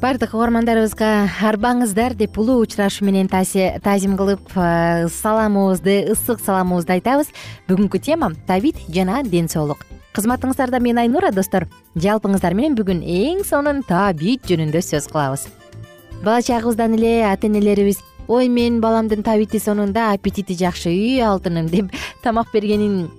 баардык угармандарыбызга арбаңыздар деп улуу учурашуу менен таазим кылып саламыбызды ысык саламыбызды айтабыз. Бүгүнкү тема табит жана ден соолук. Кызматыңыздарда мен айнура достор. Жалпыңыздар менен бүгүн эң сонун табит жөнүндө сөз кылабыз. Бала чагыбыздан эле ата энелерибиз ой менин баламдын табити сонун да аппетити жакшы үй алтыным деп тамак бергенин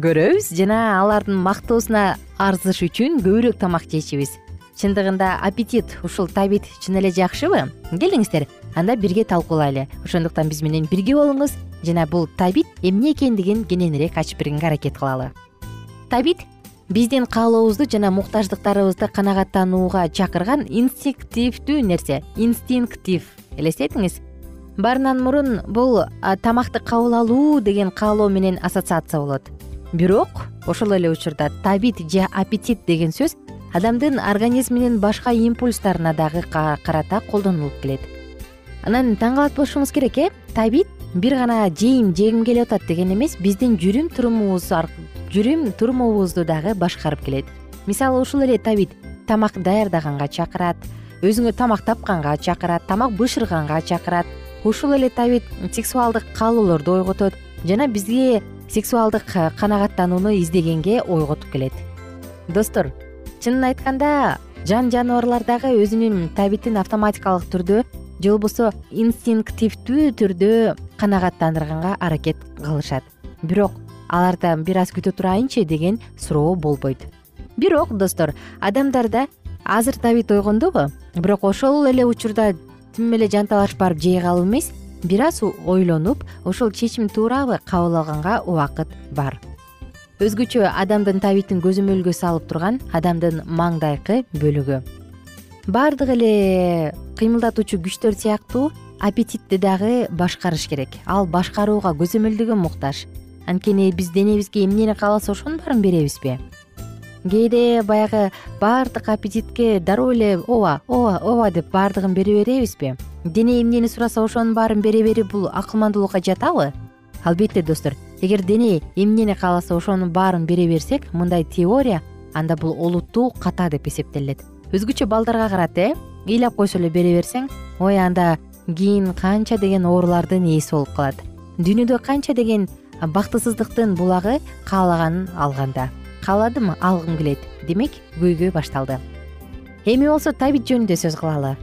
көрөбүз жана алардын мактоосуна арзыш үчүн көбүрөөк тамак жейчүбүз чындыгында аппетит ушул табит чын эле жакшыбы? Келиңиздер анда бирге талкуулайлы. Ошондуктан биз менен бирге болуңуз. Жана бул табит эмне экендигин кененирээк ачып бергенге аракет кылалы. Табит биздин каалообузду жана муктаждыктарыбызды канагаттанууга чакырган инстинктивдүү нерсе инстинктив. Элестетиңиз? Баарынан мурун бул тамакты кабыл алуу деген каалоо менен ассоциация болот. Бирок ошол эле учурда табит же аппетит деген сөз адамдын организминин башка импульстарына дагы карата колдонулуп келет. Анан таң калат болушуңуз керек э? Табит бир гана жейм жегим келип атат деген эмес биздин жүрүм турумубуз жүрүм турумубузду дагы башкарып келет. Мисалы ушул эле табит тамак даярдаганга чакырат өзүңө тамак тапканга чакырат тамак бышырганга чакырат. Ушул эле табит сексуалдык каалоолорду ойготот жана бизге сексуалдык канагаттанууну издегенге ойготуп келет. Достор чынын айтканда жан жаныбарлар дагы өзүнүн табитин автоматикалык түрдө же болбосо инстинктивдүү түрдө канагаттандырганга аракет кылышат. Бирок алардан бир аз күтө турайынчы деген суроо болбойт. Бирок достор адамдарда азыр табит ойгондубу бирок ошол эле учурда тим эле жанталашып барып жей калып эмес бир аз ойлонуп ошол чечим туурабы кабыл алганга убакыт бар өзгөчө адамдын табитин көзөмөлгө салып турган адамдын маңдайкы бөлүгү. Баардык эле кыймылдатуучу күчтөр сыяктуу аппетитти дагы башкарыш керек. Ал башкарууга көзөмөлдөгө муктаж. Анткени биз денебизге эмнени кааласа ошонун баарын беребизби? Кээде баягы баардык аппетитке дароо эле ооба ооба ооба деп баардыгын бере беребизби? Дене эмнени сураса ошонун баарын бере берүү бул акылмандуулукка жатабы албетте достор эгер дене эмнени кааласа ошонун баарын бере берсек мындай теория анда бул олуттуу ката деп эсептелинет өзгөчө балдарга карата э? Ыйлап койсо эле бере берсең ой анда кийин канча деген оорулардын ээси болуп калат. Дүйнөдө канча деген бактысыздыктын булагы каалаганын алганда. Кааладымы? Алгым келет. Демек көйгөй башталды. Эми болсо табит жөнүндө сөз кылалы.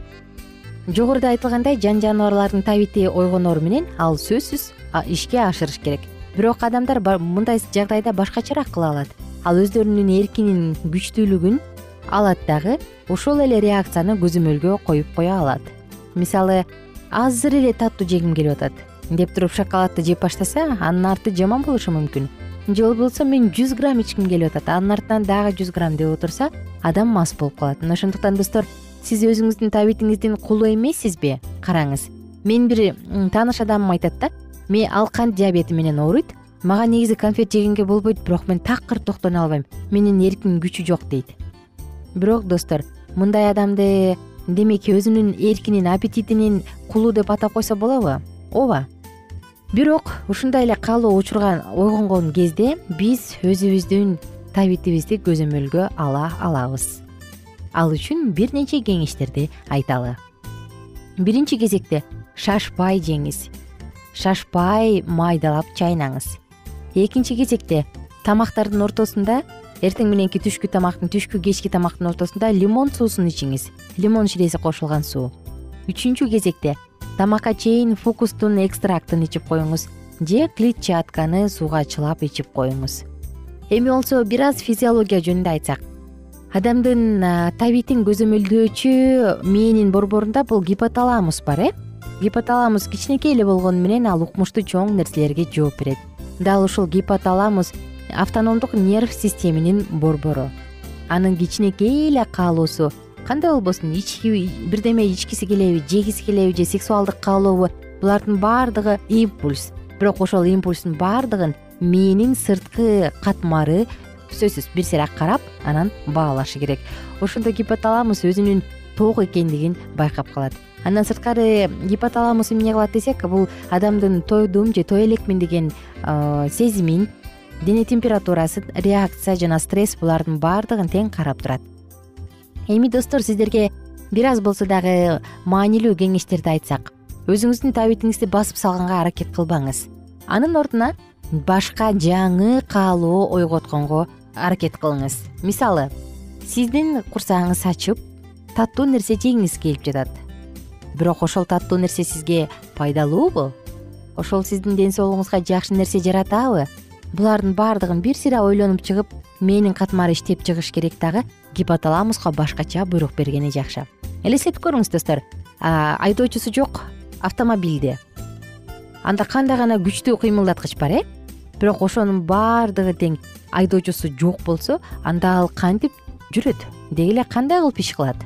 Жогоруда айтылгандай жан жаныбарлардын табити ойгонору менен ал сөзсүз ишке ашырыш керек бирок адамдар мындай жагдайда башкачараак кыла алат. Ал өздөрүнүн эркинин күчтүүлүгүн алат дагы ошол эле реакцияны көзөмөлгө коюп кое алат. Мисалы азыр эле таттуу жегим келип атат. Деп туруп шоколадты жеп баштаса анын арты жаман болушу мүмкүн. Же болбосо мен жүз грамм ичким келип атат. Анын артынан дагы жүз грамм деп отурса адам мас болуп калат. Мына ошондуктан достор сиз өзүңүздүн табитиңиздин кулу эмессизби? Караңыз. Менин бир тааныш адамым айтат да ал кант диабети менен ооруйт. Мага негизи конфет жегенге болбойт бирок мен такыр токтоно албайм. Менин эркимдин күчү жок дейт. Бирок достор мындай адамды демек өзүнүн эркинин аппетитинин кулу деп атап койсо болобу? Ооба. Бирок ушундай эле каалоо учурга ойгонгон кезде биз өзүбүздүн табитибизди көзөмөлгө ала алабыз. Ал үчүн бир нече кеңештерди айталы. Биринчи кезекте шашпай жеңиз шашпай майдалап чайнаңыз. Экинчи кезекте тамактардын ортосунда эртең мененки түшкү тамактын түшкү кечки тамактын ортосунда лимон суусун ичиңиз. Лимон ширеси кошулган суу. Үчүнчү кезекте тамакка чейин фукустун экстрактын ичип коюңуз же клетчатканы сууга чылап ичип коюңуз. Эми болсо бир аз физиология жөнүндө айтсак адамдын табитин көзөмөлдөөчү мээнин борборунда бул гипоталамус бар э гипоталамус кичинекей эле болгону менен ал укмуштуу чоң нерселерге жооп берет. Дал ушул гипоталамус автономдук нерв системанын борбору. Анын кичинекей эле каалоосу кандай болбосун? Бирдеме ичкиси келеби жегиси келеби же сексуалдык каалообу булардын баардыгы импульс. Бирок ошол импульстун баардыгын мээнин сырткы катмары сөзсүз бир сыйра карап анан баалашы керек. Ошондо гипоталамус өзүнүн ток экендигин байкап калат андан сырткары гипоталамус эмне кылат десек бул адамдын тойдум же той элекмин деген сезимин дене температурасын реакция жана стресс булардын баардыгын тең карап турат. Эми достор сиздерге бир аз болсо дагы маанилүү кеңештерди айтсак өзүңүздүн табитиңизди басып салганга аракет кылбаңыз. Анын ордуна башка жаңы каалоо ойготконго аракет кылыңыз. Мисалы сиздин курсагыңыз ачып таттуу нерсе жегиңиз келип жатат бирок ошол таттуу нерсе сизге пайдалуубу? Ошол сиздин ден соолугуңузга жакшы нерсе жаратабы? Булардын баардыгын бир сыйра ойлонуп чыгып мээнин катмары иштеп чыгыш керек дагы гипоталамуска башкача буйрук бергени жакшы. Элестетип көрүңүз достор. Айдоочусу жок автомобилди анда кандай гана күчтүү кыймылдаткыч бар э? Бирок ошонун баардыгы тең айдоочусу жок болсо анда ал кантип жүрөт? Деги эле кандай кылып иш кылат?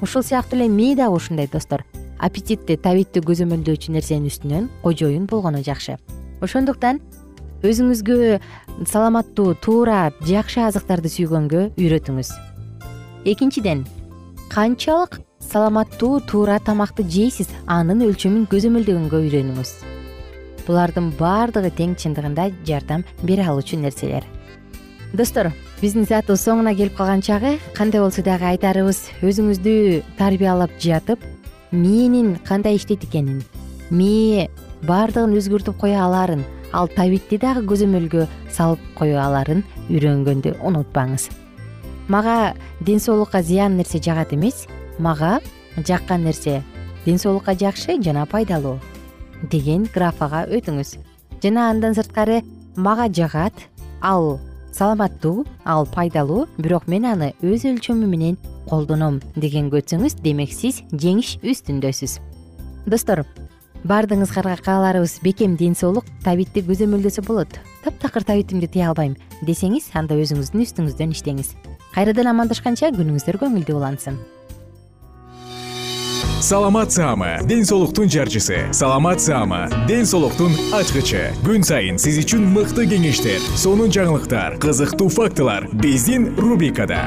Ушул сыяктуу эле мээ дагы ушундай достор аппетитти табитти көзөмөлдөөчү нерсенин үстүнөн кожоюн болгону жакшы. Ошондуктан өзүңүзгө саламаттуу туура жакшы азыктарды сүйгөнгө үйрөтүңүз. Экинчиден канчалык саламаттуу туура тамакты жейсиз анын өлчөмүн көзөмөлдөгөнгө үйрөнүңүз. Булардын баардыгы тең чындыгында жардам бере алуучу нерселер. Достор биздин саатыбыз соңуна келип калган чагы кандай болсо дагы айтарыбыз? Өзүңүздү тарбиялап жатып мээнин кандай иштейт экенин? Мээ баардыгын өзгөртүп кое алаарын ал табитти дагы көзөмөлгө салып кое алаарын үйрөнгөндү унутпаңыз. Мага ден соолукка зыян нерсе жагат эмес мага жаккан нерсе ден соолукка жакшы жана пайдалуу деген графага өтүңүз. Жана андан сырткары мага жагат ал саламаттуу ал пайдалуу бирок мен аны өз өлчөмү менен колдоном дегенге өтсөңүз демек сиз жеңиш үстүндөсүз. Достор баардыгыңыздарга кааларыбыз бекем ден соолук табитти көзөмөлдөсө болот. Таптакыр табитимди тыя албайм десеңиз анда өзүңүздүн үстүңүздөн иштеңиз. Кайрадан амандашканча күнүңүздөр көңүлдүү улансын. Саламат саама ден соолуктун жарчысы. Саламат саама ден соолуктун ачкычы. Күн сайын сиз үчүн мыкты кеңештер сонун жаңылыктар кызыктуу фактылар. Биздин рубрикада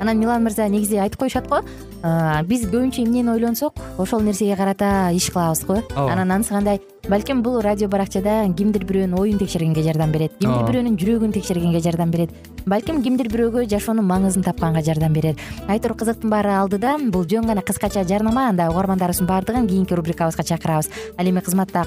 анан милан мырза негизи айтып коюшат го. Биз көбүнчө эмнени ойлонсок ошол нерсеге карата иш кылабыз го. Ооба. Анан анысы кандай? Балким бул радио баракчада кимдир бирөөнүн оюн текшергенге жардам берет кимдир бирөөнүн жүрөгүн текшергенге жардам берет. Балким кимдир бирөөгө жашоонун маңызын тапканга жардам берер. Айтор кызыктын баары алдыда бул жөн гана кыскача жарнама анда угармандарыбыздын баардыгын кийинки рубрикабызга чакырабыз. Ал эми кызматта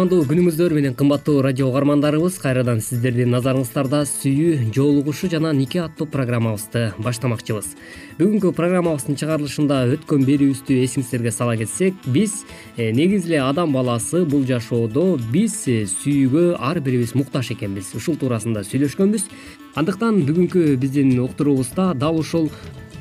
кутмандуу күнүңүздөр менен кымбаттуу радио угармандарыбыз кайрадан сиздердин назарыңыздарда сүйүү жоолугушуу жана нике аттуу программабызды баштамакчыбыз. Бүгүнкү программабыздын чыгарылышында өткөн берүүбүздү эсиңиздерге сала кетсек биз э, негизи эле адам баласы бул жашоодо биз э, сүйүүгө ар бирибиз муктаж экенбиз. Ушул туурасында сүйлөшкөнбүз. Андыктан бүгүнкү биздин уктуруубузда дал ушул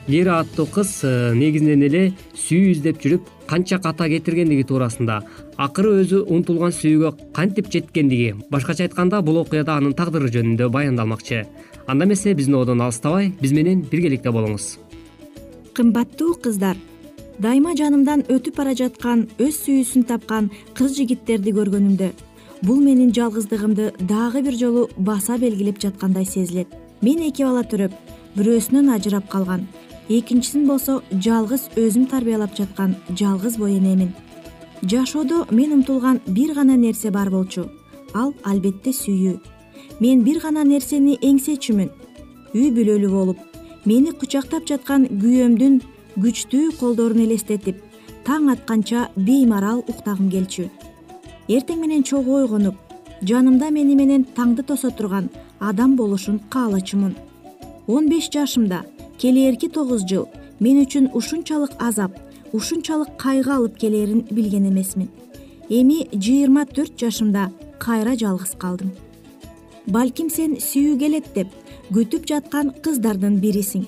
лера аттуу кыз э, негизинен эле сүйүү издеп жүрүп канча ката кетиргендиги туурасында. Акыры өзү умтулган сүйүүгө кантип жеткендиги? Башкача айтканда бул окуяда анын тагдыры жөнүндө баяндалмакчы. Анда эмесе биздин одон алыстабай биз менен биргеликте болуңуз. Кымбаттуу кыздар дайыма жанымдан өтүп бара жаткан өз сүйүүсүн тапкан кыз жигиттерди көргөнүмдө бул менин жалгыздыгымды дагы бир жолу баса белгилеп жаткандай сезилет. Мен эки бала төрөп бирөөсүнөн ажырап калган экинчисин болсо жалгыз өзүм тарбиялап жаткан жалгыз бой энемин. Жашоодо мен умтулган бир гана нерсе бар болчу. Ал албетте сүйүү. Мен бир гана нерсени эңсечүмүн. Үй бүлөлүү болуп мени кучактап жаткан күйөөмдүн күчтүү колдорун элестетип таң атканча беймарал уктагым келчү. Эртең менен чогуу ойгонуп жанымда мени менен таңды тосо турган адам болушун каалачумун. Он беш жашымда келээрки тогуз жыл. Мен үчүн ушунчалык азап ушунчалык кайгы алып келээрин билген эмесмин. Эми жыйырма төрт жашымда кайра жалгыз калдым. Балким сен сүйүү келет деп күтүп жаткан кыздардын бирисиң.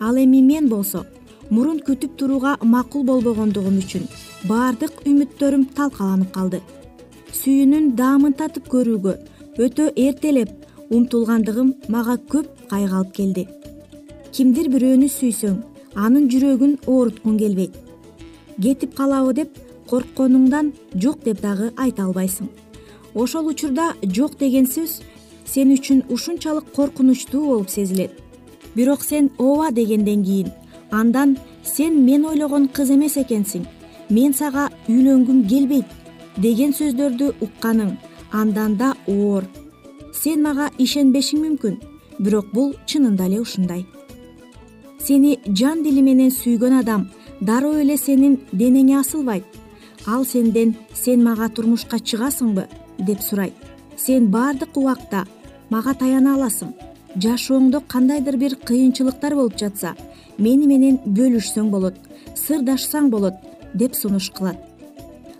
Ал эми мен болсо мурун күтүп турууга макул болбогондугум үчүн баардык үмүттөрүм талкаланып калды. Сүйүүнүн даамын татып көрүүгө өтө эртелеп умтулгандыгым мага көп кайгы алып келди кимдир бирөөнү сүйсөң анын жүрөгүн ооруткуң келбейт. Кетип калабы деп коркконуңдан жок деп дагы айта албайсың. Ошол учурда жок деген сөз сен үчүн ушунчалык коркунучтуу болуп сезилет. Бирок сен ооба дегенден кийин андан сен мен ойлогон кыз эмес экенсиң мен сага үйлөнгүм келбейт деген сөздөрдү укканың андан да оор сен мага ишенбешиң мүмкүн бирок бул чынында эле ушундай сени жан дили менен сүйгөн адам дароо эле сенин денеңе асылбайт ал сенден сен мага турмушка чыгасыңбы? деп сурайт сен баардык убакта мага таяна аласың. Жашооңдо кандайдыр бир кыйынчылыктар болуп жатса мени менен бөлүшсөң болот сырдашсаң болот деп сунуш кылат.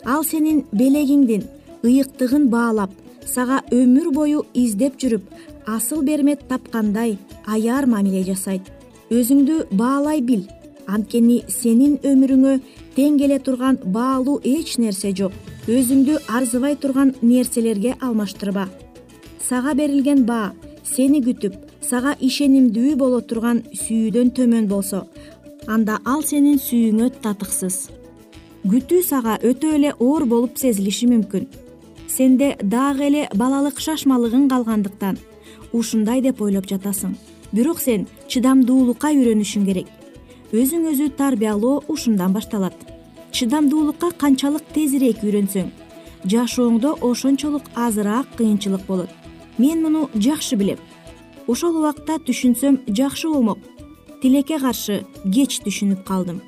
Ал сенин белегиңдин ыйыктыгын баалап сага өмүр бою издеп жүрүп асыл бермет тапкандай аяр мамиле жасайт өзүңдү баалай бил. Анткени сенин өмүрүңө тең келе турган баалуу эч нерсе жок. Өзүңдү арзыбай турган нерселерге алмаштырба. Сага берилген баа сени күтүп сага ишенимдүү боло турган сүйүүдөн төмөн болсо анда ал сенин сүйүүңө татыксыз. Күтүү сага өтө эле оор болуп сезилиши мүмкүн. Сенде дагы эле балалык шашмалыгың калгандыктан ушундай деп ойлоп жатасың бирок сен чыдамдуулукка үйрөнүшүң керек. Өзүң өзү тарбиялоо ушундан башталат. Чыдамдуулукка канчалык тезирээк үйрөнсөң. Жашооңдо ошончолук азыраак кыйынчылык болот. Мен муну жакшы билем. Ошол убакта түшүнсөм жакшы болмок. Тилекке каршы кеч түшүнүп калдым.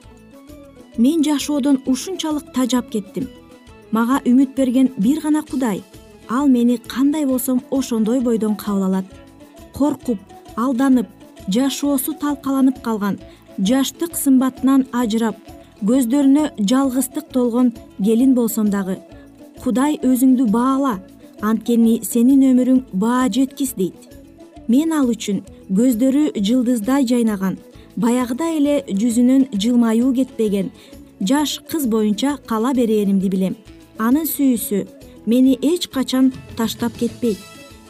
Мен жашоодон ушунчалык тажап кеттим. Мага үмүт берген бир гана кудай. Ал мени кандай болсом ошондой бойдон кабыл алат. Коркуп алданып жашоосу талкаланып калган жаштык сымбатынан ажырап көздөрүнө жалгыздык толгон келин болсом дагы. Кудай өзүңдү баала анткени сенин өмүрүң баа жеткис дейт. Мен ал үчүн көздөрү жылдыздай жайнаган баягыдай эле жүзүнөн жылмаюу кетпеген жаш кыз боюнча кала берээримди билем анын сүйүүсү мени эч качан таштап кетпейт.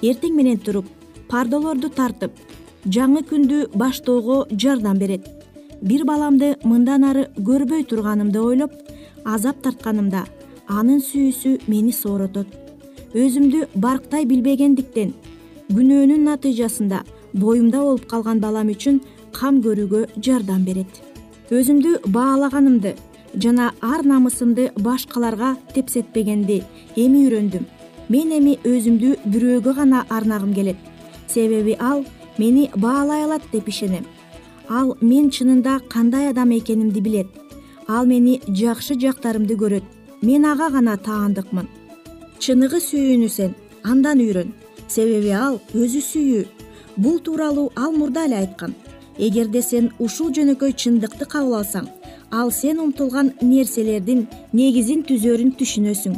Эртең менен туруп пардалорду тартып жаңы күндү баштоого жардам берет. Бир баламды мындан ары көрбөй турганымды ойлоп азап тартканымда анын сүйүүсү мени сооротот өзүмдү барктай билбегендиктен күнөөнүн натыйжасында боюмда болуп калган балам үчүн кам көрүүгө жардам берет. Өзүмдү баалаганымды жана ар намысымды башкаларга тепсетпегенди эми үйрөндүм. Мен эми өзүмдү бирөөгө гана арнагым келет. Себеби ал мени баалай алат деп ишенем. Ал мен чынында кандай адам экенимди билет. Ал мени жакшы жактарымды көрөт. Мен ага гана таандыкмын. Чыныгы сүйүүнү сен андан үйрөн. Себеби ал өзү сүйүү. Бул тууралуу ал мурда эле айткан. Эгерде сен ушул жөнөкөй чындыкты кабыл алсаң ал сен умтулган нерселердин негизин түзөрүн түшүнөсүң.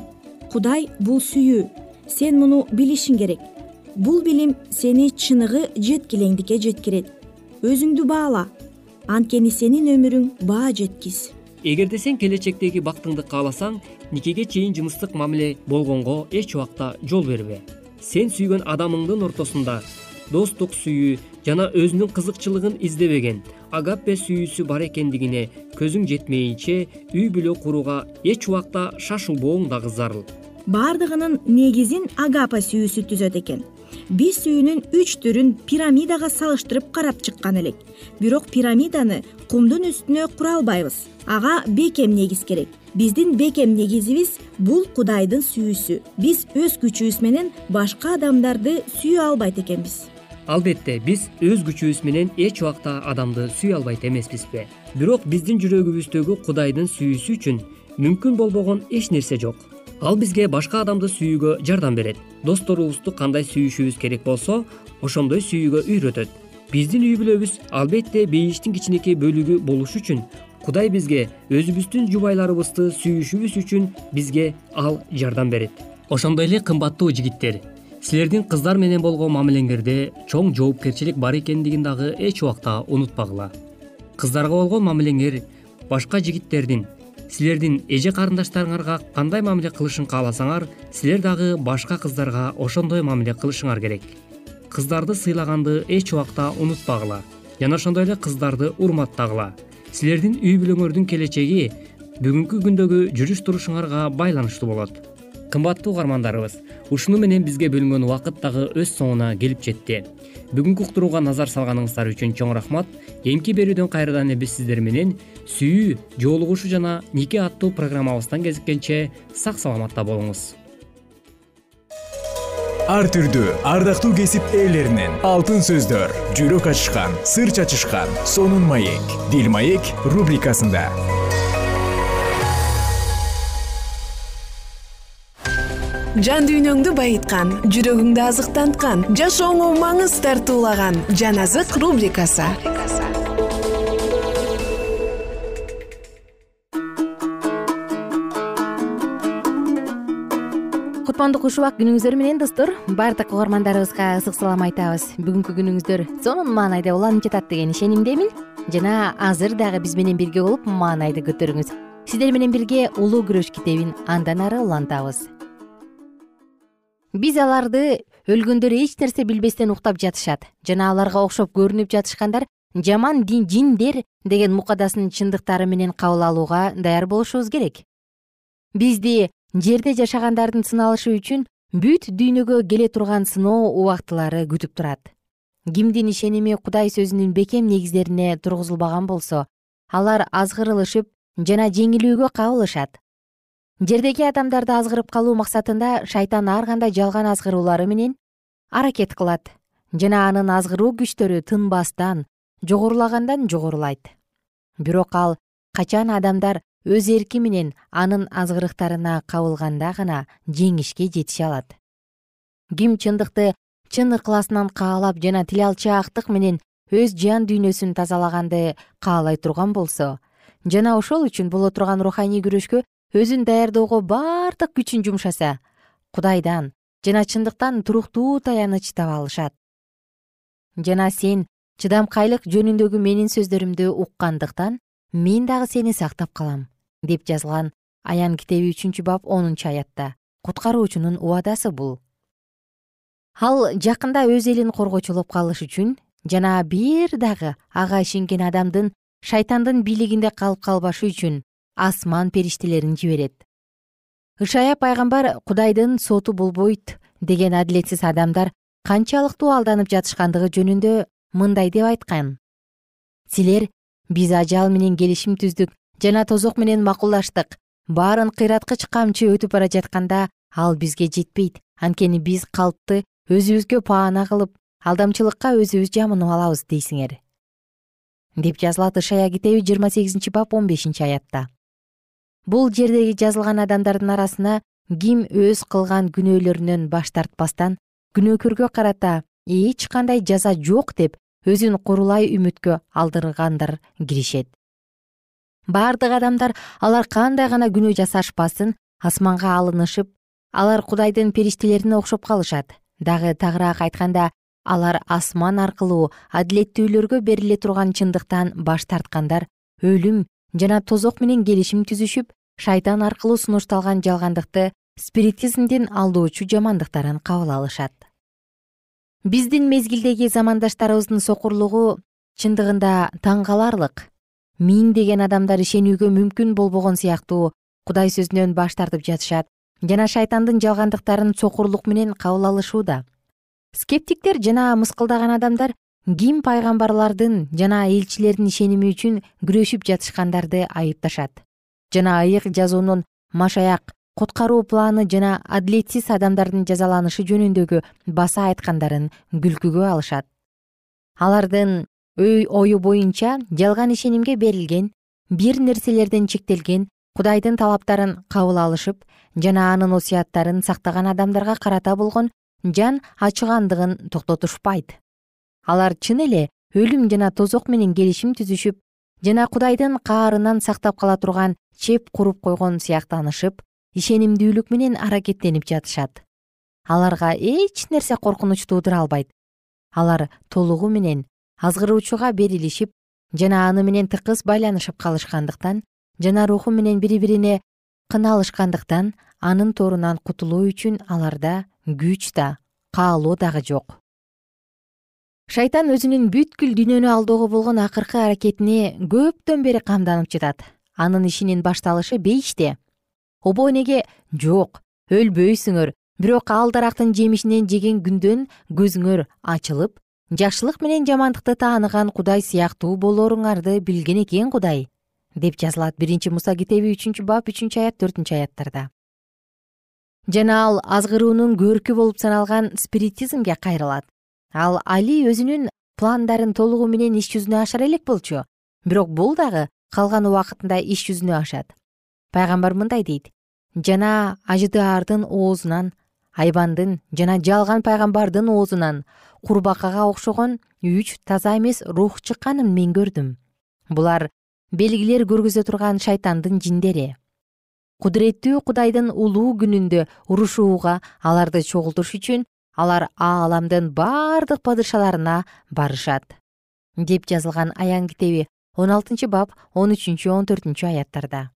Кудай бул сүйүү. Сен муну билишиң керек бул билим сени чыныгы жеткилеңдикке жеткирет. Өзүңдү баала. Анткени сенин өмүрүң баа жеткис. Эгерде сен келечектеги бактыңды кааласаң никеге чейин жыныстык мамиле болгонго эч убакта жол бербе. Сен сүйгөн адамыңдын ортосунда достук сүйүү жана өзүнүн кызыкчылыгын издебеген агаппе сүйүүсү бар экендигине көзүң жетмейинче үй бүлө курууга эч убакта шашылбооң дагы зарыл. Баардыгынын негизин агапа сүйүүсү түзөт экен биз сүйүүнүн үч түрүн пирамидага салыштырып карап чыккан элек. Бирок пирамиданы кумдун үстүнө кура албайбыз. Ага бекем негиз керек. Биздин бекем негизибиз бул кудайдын сүйүүсү. Биз өз күчүбүз менен башка адамдарды сүйө албайт экенбиз. Албетте биз өз күчүбүз менен эч убакта адамды сүйө албайт эмеспизби. Бирок биздин жүрөгүбүздөгү кудайдын сүйүүсү үчүн мүмкүн болбогон эч нерсе жок ал бизге башка адамды сүйүүгө жардам берет. Досторубузду кандай сүйүшүбүз керек болсо ошондой сүйүүгө үйрөтөт. Биздин үй бүлөбүз албетте бейиштин кичинекей бөлүгү болуш үчүн кудай бизге өзүбүздүн жубайларыбызды сүйүшүбүз үчүн бизге ал жардам берет. Ошондой эле кымбаттуу жигиттер силердин кыздар менен болгон мамилеңерде чоң жоопкерчилик бар экендигин дагы эч убакта унутпагыла. Кыздарга болгон мамилеңер башка жигиттердин силердин эже карындаштарыңарга кандай мамиле кылышын кааласаңар силер дагы башка кыздарга ошондой мамиле кылышыңар керек. Кыздарды сыйлаганды эч убакта унутпагыла жана ошондой эле кыздарды урматтагыла. Силердин үй бүлөңөрдүн келечеги бүгүнкү күндөгү жүрүш турушуңарга байланыштуу болот кымбаттуу угармандарыбыз. Ушуну менен бизге бөлүнгөн убакыт дагы өз соңуна келип жетти. Бүгүнкү уктурууга назар салганыңыздар үчүн чоң рахмат. Эмки берүүдөн кайрадан эле биз сиздер менен сүйүү жоолугушуу жана нике аттуу программабыздан кезиккенче сак саламатта болуңуз. Ар түрдүү ардактуу кесип ээлеринен алтын сөздөр жүрөк ачышкан сыр чачышкан сонун маек дил маек рубрикасында жан дүйнөңдү байыткан жүрөгүңдү азыктанткан жашооңо маңыз тартуулаган жан азык рубрикасы. Кутмандуу куш убак күнүңүздөр менен достор. Баардык угармандарыбызга ысык салам айтабыз. Бүгүнкү күнүңүздөр сонун маанайда уланып жатат деген ишенимдемин. Жана азыр дагы биз менен бирге болуп маанайды көтөрүңүз. Сиздер менен бирге улуу күрөш китебин андан ары улантабыз биз аларды өлгөндөр эч нерсе билбестен уктап жатышат. Жана аларга окшоп көрүнүп жатышкандар жаман жиндер деген мукадасын чындыктары менен кабыл алууга даяр болушубуз керек. Бизди жерде жашагандардын сыналышы үчүн бүт дүйнөгө келе турган сыноо убактылары күтүп турат. Кимдин ишеними кудай сөзүнүн бекем негиздерине тургузулбаган болсо алар азгырылышып жана жеңилүүгө кабылышат жердеги адамдарды азгырып калуу максатында шайтан ар кандай жалган азгыруулары менен аракет кылат жана анын азгыруу күчтөрү тынбастан жогорулагандан жогорулайт. Бирок ал качан адамдар өз эрки менен анын азгырыктарына кабылганда гана жеңишке жетише алат? Ким чындыкты чын ыкласынан каалап жана тил алчаактык менен өз жан дүйнөсүн тазалаганды каалай турган болсо жана ошол үчүн боло турган руханий күрөшкө өзүн даярдоого бардык күчүн жумшаса кудайдан жана чындыктан туруктуу таяныч таба алышат. Жана сен чыдамкайлык жөнүндөгү менин сөздөрүмдү уккандыктан мен дагы сени сактап калам деп жазылган аян китеби үчүнчү бап онунчу аятта. Куткаруучунун убадасы бул. Ал жакында өз элин коргочулоп калыш үчүн жана бир дагы ага ишенген адамдын шайтандын бийлигинде калып калбашы үчүн асман периштелерин жиберет. Ышая пайгамбар кудайдын соту болбойт деген адилетсиз адамдар канчалыктуу алданып жатышкандыгы жөнүндө мындай деп айткан. Силер биз ажал менен келишим түздүк жана тозок менен макулдаштык баарын кыйраткыч камчы өтүп бара жатканда ал бизге жетпейт. Анткени биз калпты өзүбүзгө паана кылып алдамчылыкка өзүбүз жамынып алабыз дейсиңер деп жазылат ышая китеби жыйырма сегизинчи бап он бешинчи аятта бул жердеги жазылган адамдардын арасына ким өз кылган күнөөлөрүнөн баш тартпастан күнөөкөргө карата эч кандай жаза жок деп өзүн курулай үмүткө алдыргандар киришет. Бардык адамдар алар кандай гана күнөө жасашпасын асманга алынышып алар кудайдын периштелерине окшоп калышат. Дагы тагыраак айтканда алар асман аркылуу адилеттүүлөргө бериле турган чындыктан баш тарткандар өлүм жана тозок менен келишим түзүшүп шайтан аркылуу сунушталган жалгандыкты спиритизмдин алдоочу жамандыктарын кабыл алышат. Биздин мезгилдеги замандаштарыбыздын сокурлугу чындыгында таң каларлык миңдеген адамдар ишенүүгө мүмкүн болбогон сыяктуу кудай сөзүнөн баш тартып жатышат жана шайтандын жалгандыктарын сокурлук менен кабыл алышууда. Скептиктер жана мыскылдаган адамдар ким пайгамбарлардын жана элчилердин ишеними үчүн күрөшүп жатышкандарды айыпташат? Жана ыйык жазуунун машаяк куткаруу планы жана адилетсиз адамдардын жазаланышы жөнүндөгү баса айткандарын күлкүгө алышат. Алардын ою боюнча жалган ишенимге берилген бир нерселерден чектелген кудайдын талаптарын кабыл алышып жана анын осуяттарын сактаган адамдарга карата болгон жан ачыгандыгын токтотушпайт алар чын эле өлүм жана тозок менен келишим түзүшүп жана кудайдын каарынан сактап кала турган чеп куруп койгон сыяктанышып ишенимдүүлүк менен аракеттенип жатышат. Аларга эч нерсе коркунуч туудура албайт. Алар толугу менен азгыруучуга берилишип жана аны менен тыкыз байланышып калышкандыктан жана руху менен бири бирине кыналышкандыктан анын торунан кутулуу үчүн аларда күч да каалоо дагы жок шайтан өзүнүн бүткүл дүйнөнү алдоого болгон акыркы аракетине көптөн бери камданып жатат. Анын ишинин башталышы бейиште. Обо неге? Жок өлбөйсүңөр. Бирок ал дарактын жемишинен жеген күндөн көзүңөр ачылып жакшылык менен жамандыкты тааныган кудай сыяктуу болоруңарды билген экен кудай деп жазылат биринчи муса китеби үчүнчү бап үчүнчү аят төртүнчү аяттарда. Жана ал азгыруунун көркү болуп саналган спиритизмге кайрылат ал али өзүнүн пландарын толугу менен иш жүзүнө ашара элек болчу. Бирок бул дагы калган убакытында иш жүзүнө ашат. Пайгамбар мындай дейт. Жана ажыдаардын оозунан айбандын жана жалган пайгамбардын оозунан курбакага окшогон үч таза эмес рух чыкканын мен көрдүм. Булар белгилер көргөзө турган шайтандын жиндери. Кудуреттүү кудайдын улуу күнүндө урушууга аларды чогултуш үчүн алар ааламдын бардык падышаларына барышат. Деп жазылган аян китеби он алтынчы бап он үчүнчү он төртүнчү аяттарда.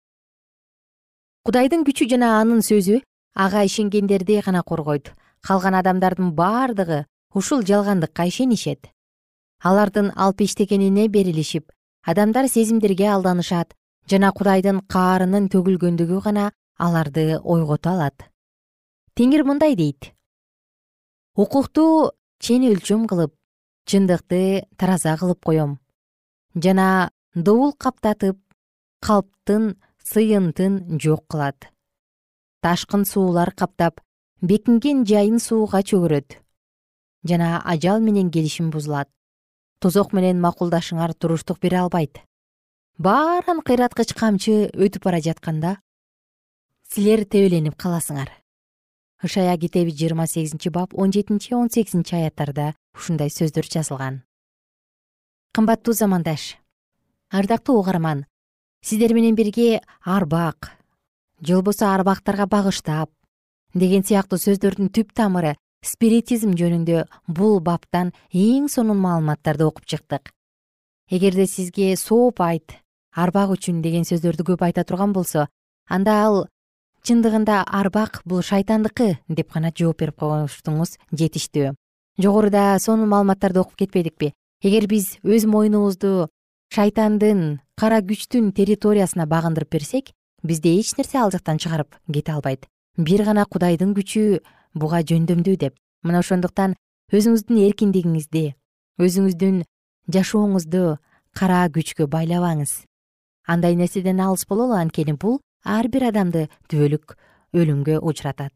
Кудайдын күчү жана анын сөзү ага ишенгендерди гана коргойт. Калган адамдардын бардыгы ушул жалгандыкка ишенишет. Алардын алпештегенине берилишип адамдар сезимдерге алданышат жана кудайдын каарынын төгүлгөндүгү гана аларды ойгото алат. Теңир мындай дейт укукту чен өлчөм кылып чындыкты тараза кылып коем. Жана добул каптатып калптын сыйынтын жок кылат. Ташкын суулар каптап бекинген жайын сууга чөгөрөт. Жана ажал менен келишим бузулат. Тозок менен макулдашыңар туруштук бере албайт. Бааран кыйраткыч камчы өтүп бара жатканда силер тебеленип каласыңар ышая китеби жыйырма сегизинчи бап он жетинчи он сегизинчи аяттарда ушундай сөздөр жазылган. Кымбаттуу замандаш ардактуу угарман сиздер менен бирге арбак же болбосо арбактарга багыштап деген сыяктуу сөздөрдүн түп тамыры спиритизм жөнүндө бул баптан эң сонун маалыматтарды окуп чыктык. Эгерде сизге сооп айт арбак үчүн деген сөздөрдү көп айта турган болсо анда ал чындыгында арбак бул шайтандыкы деп гана жооп берип койгонуңуз жетиштүү. Жогоруда сонун маалыматтарды окуп кетпедикпи? Эгер биз өз мойнубузду шайтандын кара күчтүн территориясына багындырып берсек бизди эч нерсе ал жактан чыгарып кете албайт. Бир гана кудайдын күчү буга жөндөмдүү деп. Мына ошондуктан өзүңүздүн эркиндигиңизди өзүңүздүн жашооңузду кара күчкө байлабаңыз. Андай нерседен алыс бололу анткени бул ар бир адамды түбөлүк өлүмгө учуратат.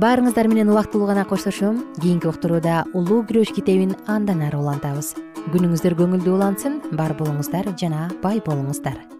Баарыңыздар менен убактылуу гана коштошом. Кийинки уктурууда улуу күрөш китебин андан ары улантабыз. Күнүңүздөр көңүлдүү улансын. Бар болуңуздар жана бай болуңуздар